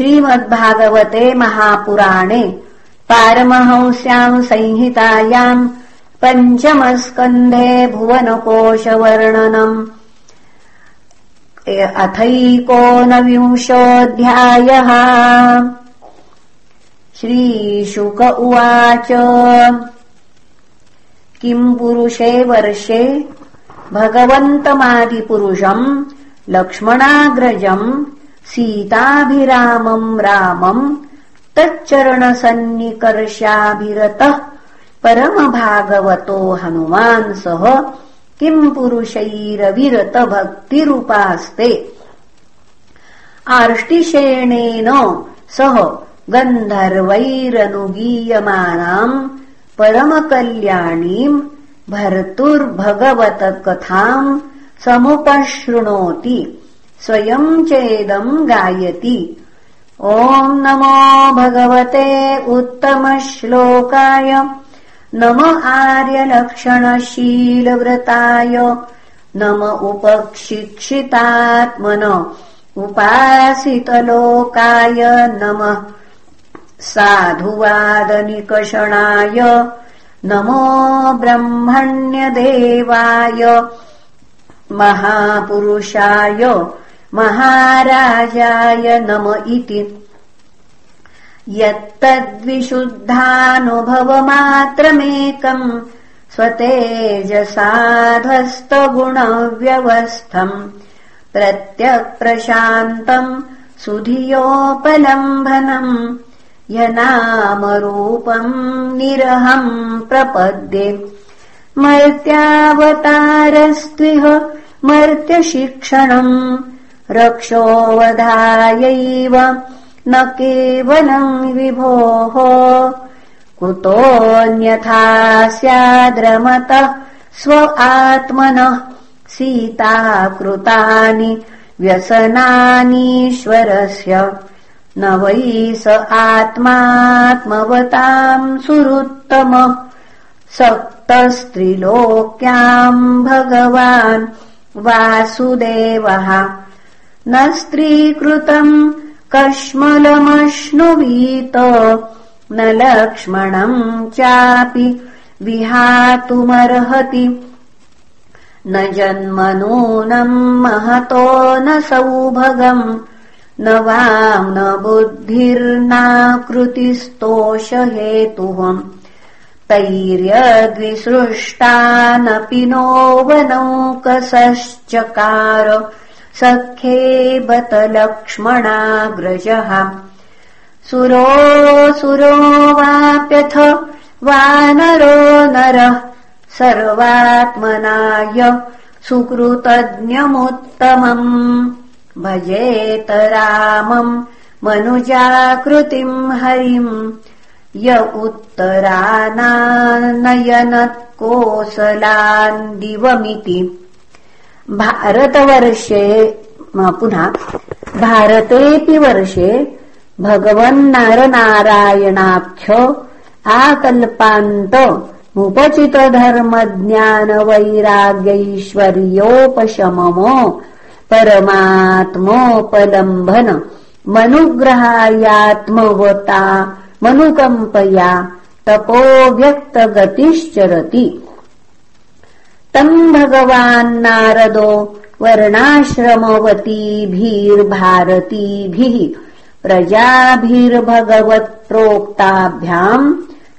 श्रीमद्भागवते महापुराणे पारमहंस्याम् संहितायाम् पञ्चमस्कन्धे भुवनकोशवर्णनम् अथैकोनविंशोऽध्यायः। श्रीशुक उवाच। किम् पुरुषे वर्षे भगवन्तमादिपुरुषम् लक्ष्मणाग्रजम् सीताभिरामम् रामम् तच्चरणसन्निकर्षाभिरतः परमभागवतो हनुमान् सह किम् पुरुषैरविरतभक्तिरुपास्ते। आर्ष्टिशेणेन सह गन्धर्वैरनुगीयमानाम् परमकल्याणीम् भर्तुर्भगवतकथाम् समुपशृणोति स्वयम् चेदम् गायति। ॐ नमो भगवते उत्तमश्लोकाय। नम आर्यलक्षणशीलव्रताय। नम उपशिक्षितात्मन उपासितलोकाय। नमः साधुवादनिकषणाय। नमो ब्रह्मण्यदेवाय। महापुरुषाय महाराजाय नम इति। यत्तद्विशुद्धानुभवमात्रमेकम् स्वतेजसाध्वस्तगुणव्यवस्थम् प्रत्यक्प्रशान्तम् सुधियोपलम्भनम् यनामरूपम् निरहम् प्रपद्ये। मर्त्यावतारस्त्विह मर्त्यशिक्षणम् रक्षोवधायैव न केवलम् विभोः। कुतोऽन्यथा स्याद्रमतः स्व आत्मनः सीताकृतानि व्यसनानीश्वरस्य। न वै स आत्मात्मवताम् सुरुत्तम सक्तस्त्रिलोक्याम् भगवान् वासुदेवः न स्त्रीकृतम् कश्मलमश्नुवीत न लक्ष्मणम् चापि विहातुमर्हति। न जन्मनूनम् महतो न सौभगम् न वाम् न बुद्धिर्नाकृतिस्तोषहेतुः तैर्यद्विसृष्टानपि नो वनौकसश्चकार बत लक्ष्मणाग्रजः सुरो वाप्यथ वानरो नरः सर्वात्मनाय सुकृतज्ञमुत्तमम्। भजेत रामम् मनुजाकृतिम् हरिम् य उत्तरानानयनत्कोसलान् दिवमिति भारतवर्षे पुनः भारतेऽपि वर्षे भगवन्नारनारायणाख्य आकल्पान्त उपचितधर्मज्ञानवैराग्यैश्वर्योपशममो परमात्मोपलम्भन मनुग्रहायात्मवता मनुकम्पया तपोव्यक्तगतिश्चरति तम् भगवान्नारदो वर्णाश्रमवतीभिर्भारतीभिः प्रजाभिर्भगवत्प्रोक्ताभ्याम्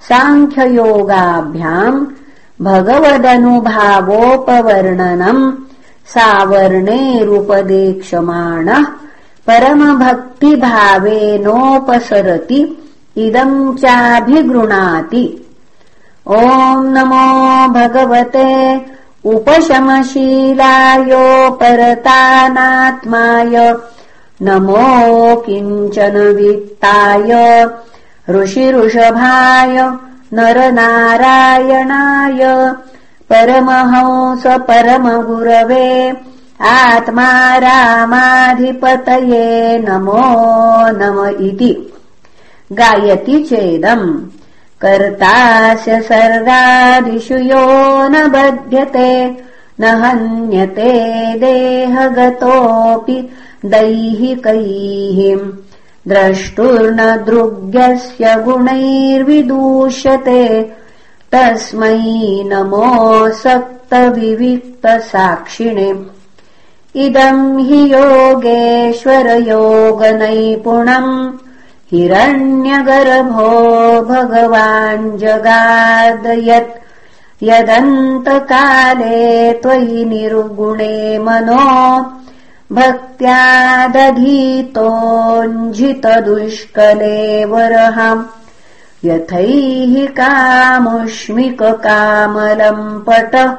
साङ्ख्ययोगाभ्याम् भगवदनुभावोपवर्णनम् सावर्णेरुपदेक्षमाणः परमभक्तिभावेनोपसरति इदम् चाभिगृणाति। ॐ नमो भगवते उपशमशीलायोपरतानात्माय नमो किञ्चन वित्ताय। ऋषिऋषभाय नरनारायणाय। परमहंस परमगुरवे आत्मा रामाधिपतये नमो नम इति। गायति चेदम् कर्तास्य सर्गादिषु यो न बध्यते न हन्यते देहगतोऽपि दैहिकैः। द्रष्टुर्न दृग्यस्य गुणैर्विदूष्यते तस्मै नमोऽसक्तविविक्तसाक्षिणे इदम् हि योगेश्वरयोगनैपुणम् हिरण्यगर्भो भगवान् जगादयत्। यदन्तकाले त्वयि निर्गुणे मनो भक्त्यादधीतोञ्झितदुष्कलेवरहम् यथैः कामुष्मिककामलम् पट।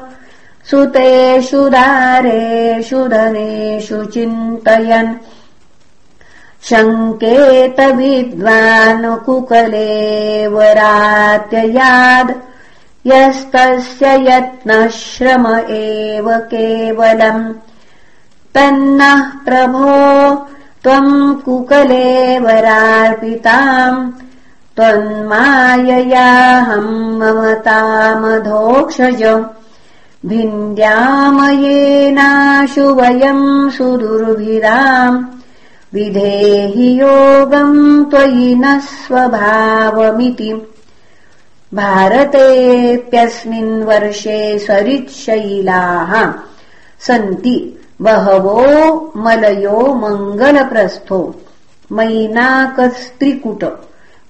सुतेषु दारेषु धनेषु चिन्तयन् शङ्केतविद्वान् कुकलेवरात्ययाद् यस्तस्य यत्नश्रम एव केवलम् तन्नः प्रभो त्वम् कुकलेवरार्पिताम् त्वन्माययाहम् ममतामधोक्षज भिन्द्यामयेनाशु वयम् सुदुर्भिराम् विधेहि योगम् त्वयि न स्वभावमिति। भारतेऽप्यस्मिन् वर्षे सरित्शैलाः सन्ति। बहवो मलयो मङ्गलप्रस्थो। मैनाकस्त्रिकुट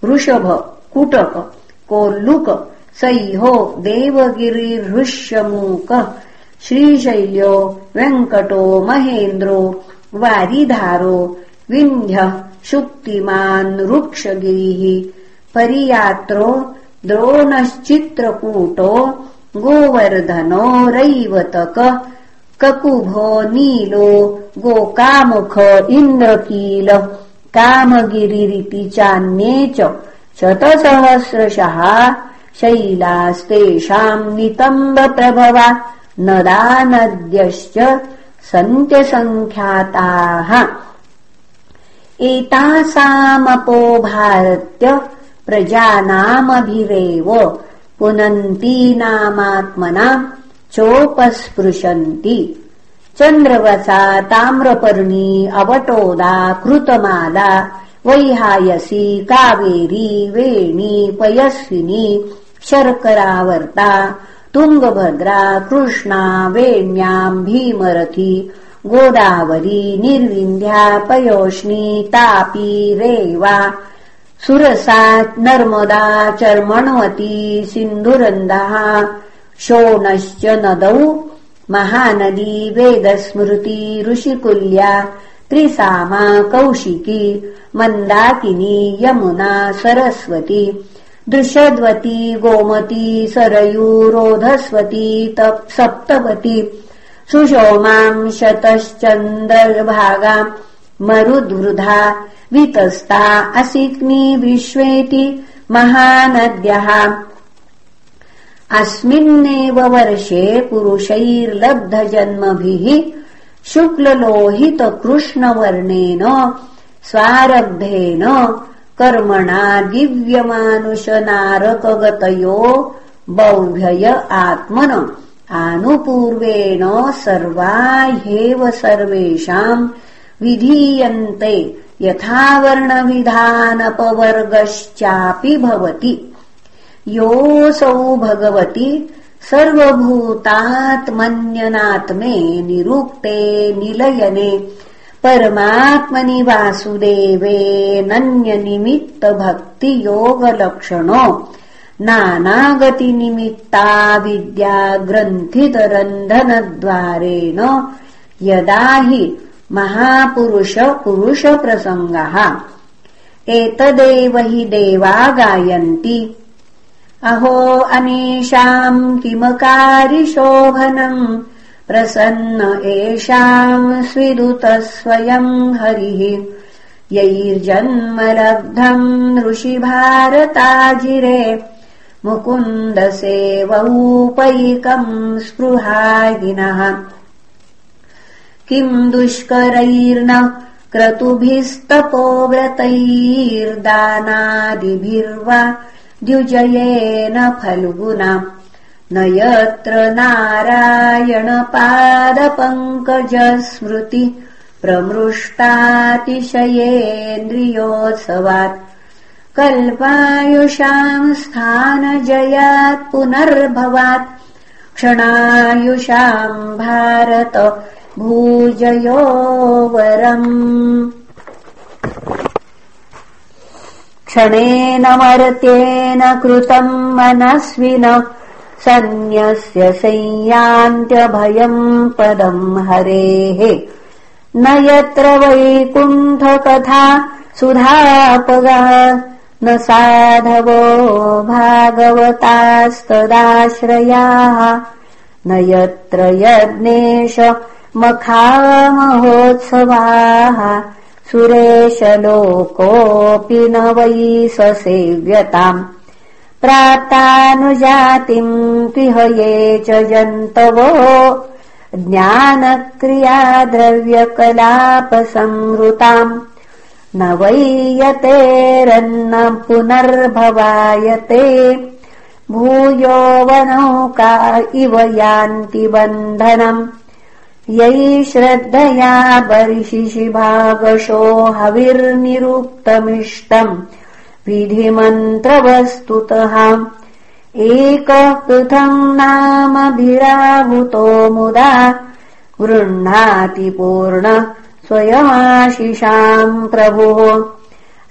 वृषभ कुटक कोल्लुक सैहो देवगिरिहृष्यमूक श्रीशैल्यो वेङ्कटो महेन्द्रो वारिधारो विन्ध्यः शुक्तिमान् वृक्षगिरिः परियात्रो द्रोणश्चित्रकूटो गोवर्धनो रैवतक। ककुभो नीलो गोकामुख इन्द्रकील। कामगिरिरिति चान्ये च शतसहस्रशः। शैलास्तेषाम् नितम्बप्रभवा नदानद्यश्च सन्त्यसङ्ख्याताः एतासामपो भारत्य प्रजानामभिरेव पुनन्तीनामात्मना चोपस्पृशन्ति। चन्द्रवसा ताम्रपर्णी अवटोदा कृतमाला वैहायसी कावेरी वेणी पयस्विनी शर्करावर्ता तुङ्गभद्रा कृष्णा वेण्याम् भीमरथी गोदावरी निर्विन्ध्या पयोष्णी तापी रेवा। सुरसात् नर्मदा चर्मण्वती सिन्धुरन्दः शोणश्च नदौ महानदी वेदस्मृती ऋषिकुल्या। त्रिसामा कौशिकी मन्दाकिनी यमुना सरस्वती। दृशद्वती गोमती सरयूरोधस्वती सप्तवती सुषोमाम् शतश्चन्द्रभागा मरुद्वृधा वितस्ता असिग्नि विश्वेति महानद्यः। अस्मिन्नेव वर्षे पुरुषैर्लब्धजन्मभिः शुक्ललोहितकृष्णवर्णेन स्वारब्धेन कर्मणा दिव्यमानुषनारकगतयो बौभ्यय आत्मन आनुपूर्वेण सर्वा ह्येव सर्वेषाम् विधीयन्ते यथावर्णविधानपवर्गश्चापि भवति। योऽसौ भगवति सर्वभूतात्मन्यनात्मे निरुक्ते निलयने। परमात्मनि वासुदेवे नन्यनिमित्तभक्तियोगलक्षणो नानागतिनिमित्ता विद्या ग्रन्थितरन्धनद्वारेण यदा हि महापुरुष पुरुषप्रसङ्गः एतदेव हि देवा गायन्ति अहो अनेषाम् किमकारिशोभनम् प्रसन्न एषाम् स्विदुतः स्वयम् हरिः। यैर्जन्मलब्धम् ऋषिभारताजिरे मुकुन्दसेवौपैकम् स्पृहागिनः। किम् दुष्करैर्न क्रतुभिस्तपोव्रतैर्दानादिभिर्वा द्युजयेन फल्गुना। न यत्र नारायणपादपङ्कजस्मृति प्रमृष्टातिशयेन्द्रियोत्सवात् कल्पायुषाम् स्थानजयात् पुनर्भवात्। क्षणायुषाम् भारत भूजयो वरम्। क्षणेन मर्त्येन कृतम् मनस्विन सन्न्यस्य संयान्त्यभयम् पदम् हरेः। न यत्र वैकुण्ठकथा सुधापगा न साधवो भागवतास्तदाश्रयाः। न यत्र यज्ञेश मखामहोत्सवाः। सुरेशलोकोऽपि न वै ससेव्यताम्। प्राप्तानुजातिम् पिह ये च जन्तवो। ज्ञानक्रियाद्रव्यकलापसंहृताम् न वै यतेरन्न पुनर्भवायते। भूयो वनौका इव यान्ति बन्धनम् यै श्रद्धया बर्हिषिभागशो हविर्निरुक्तमिष्टम् विधिमन्त्रवस्तुतः। एकः पृथम् नामभिराहुतो मुदा गृह्णाति पूर्ण स्वयमाशिषाम् प्रभुः।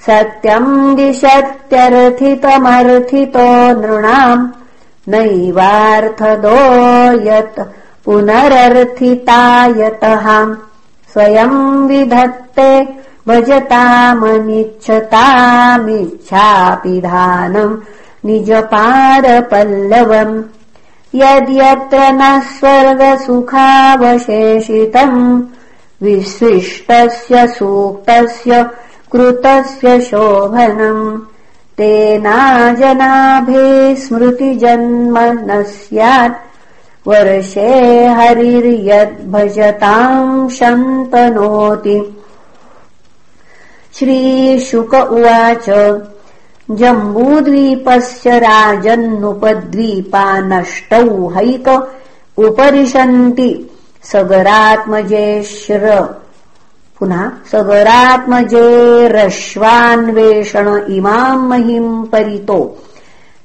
सत्यम् दिशत्यर्थितमर्थितो नृणाम् नैवार्थदो यत् पुनरर्थितायतः। स्वयम् विधत्ते भजतामनिच्छतामिच्छापिधानम् निजपादपल्लवम् यद्यत्र न स्वर्गसुखावशेषितम् विशिष्टस्य सूक्तस्य कृतस्य शोभनम्। तेनाजनाभे स्मृतिजन्म न स्यात् वर्षे हरिर्यद्भजताम् शन्तनोति। श्रीशुक उवाच जम्बूद्वीपस्य राजन्नुपद्वीपा नष्टौ हैक उपरिशन्ति सगरात्मजेरश्वान्वेषण इमाम् महिम् परितो।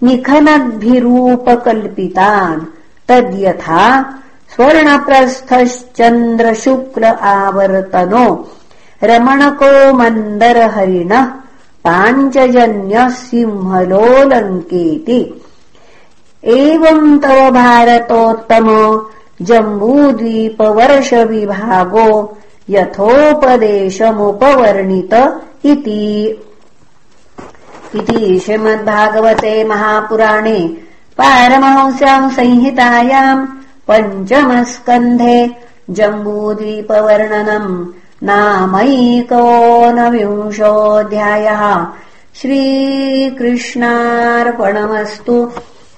निखनद्भिरूपकल्पितान्। तद्यथा स्वर्णप्रस्थश्चन्द्रशुक्ल आवर्तनो। रमणको मन्दरहरिणः पाञ्चजन्यः सिंहलोलङ्केति एवम् तव भारतोत्तम जम्बूद्वीपवर्षविभागो यथोपदेशमुपवर्णित इति। इति श्रीमद्भागवते महापुराणे पारमहंस्याम् संहितायाम् पञ्चमस्कन्धे जम्बूद्वीपवर्णनम् नामैकोनविंशोऽध्यायः। श्रीकृष्णार्पणमस्तु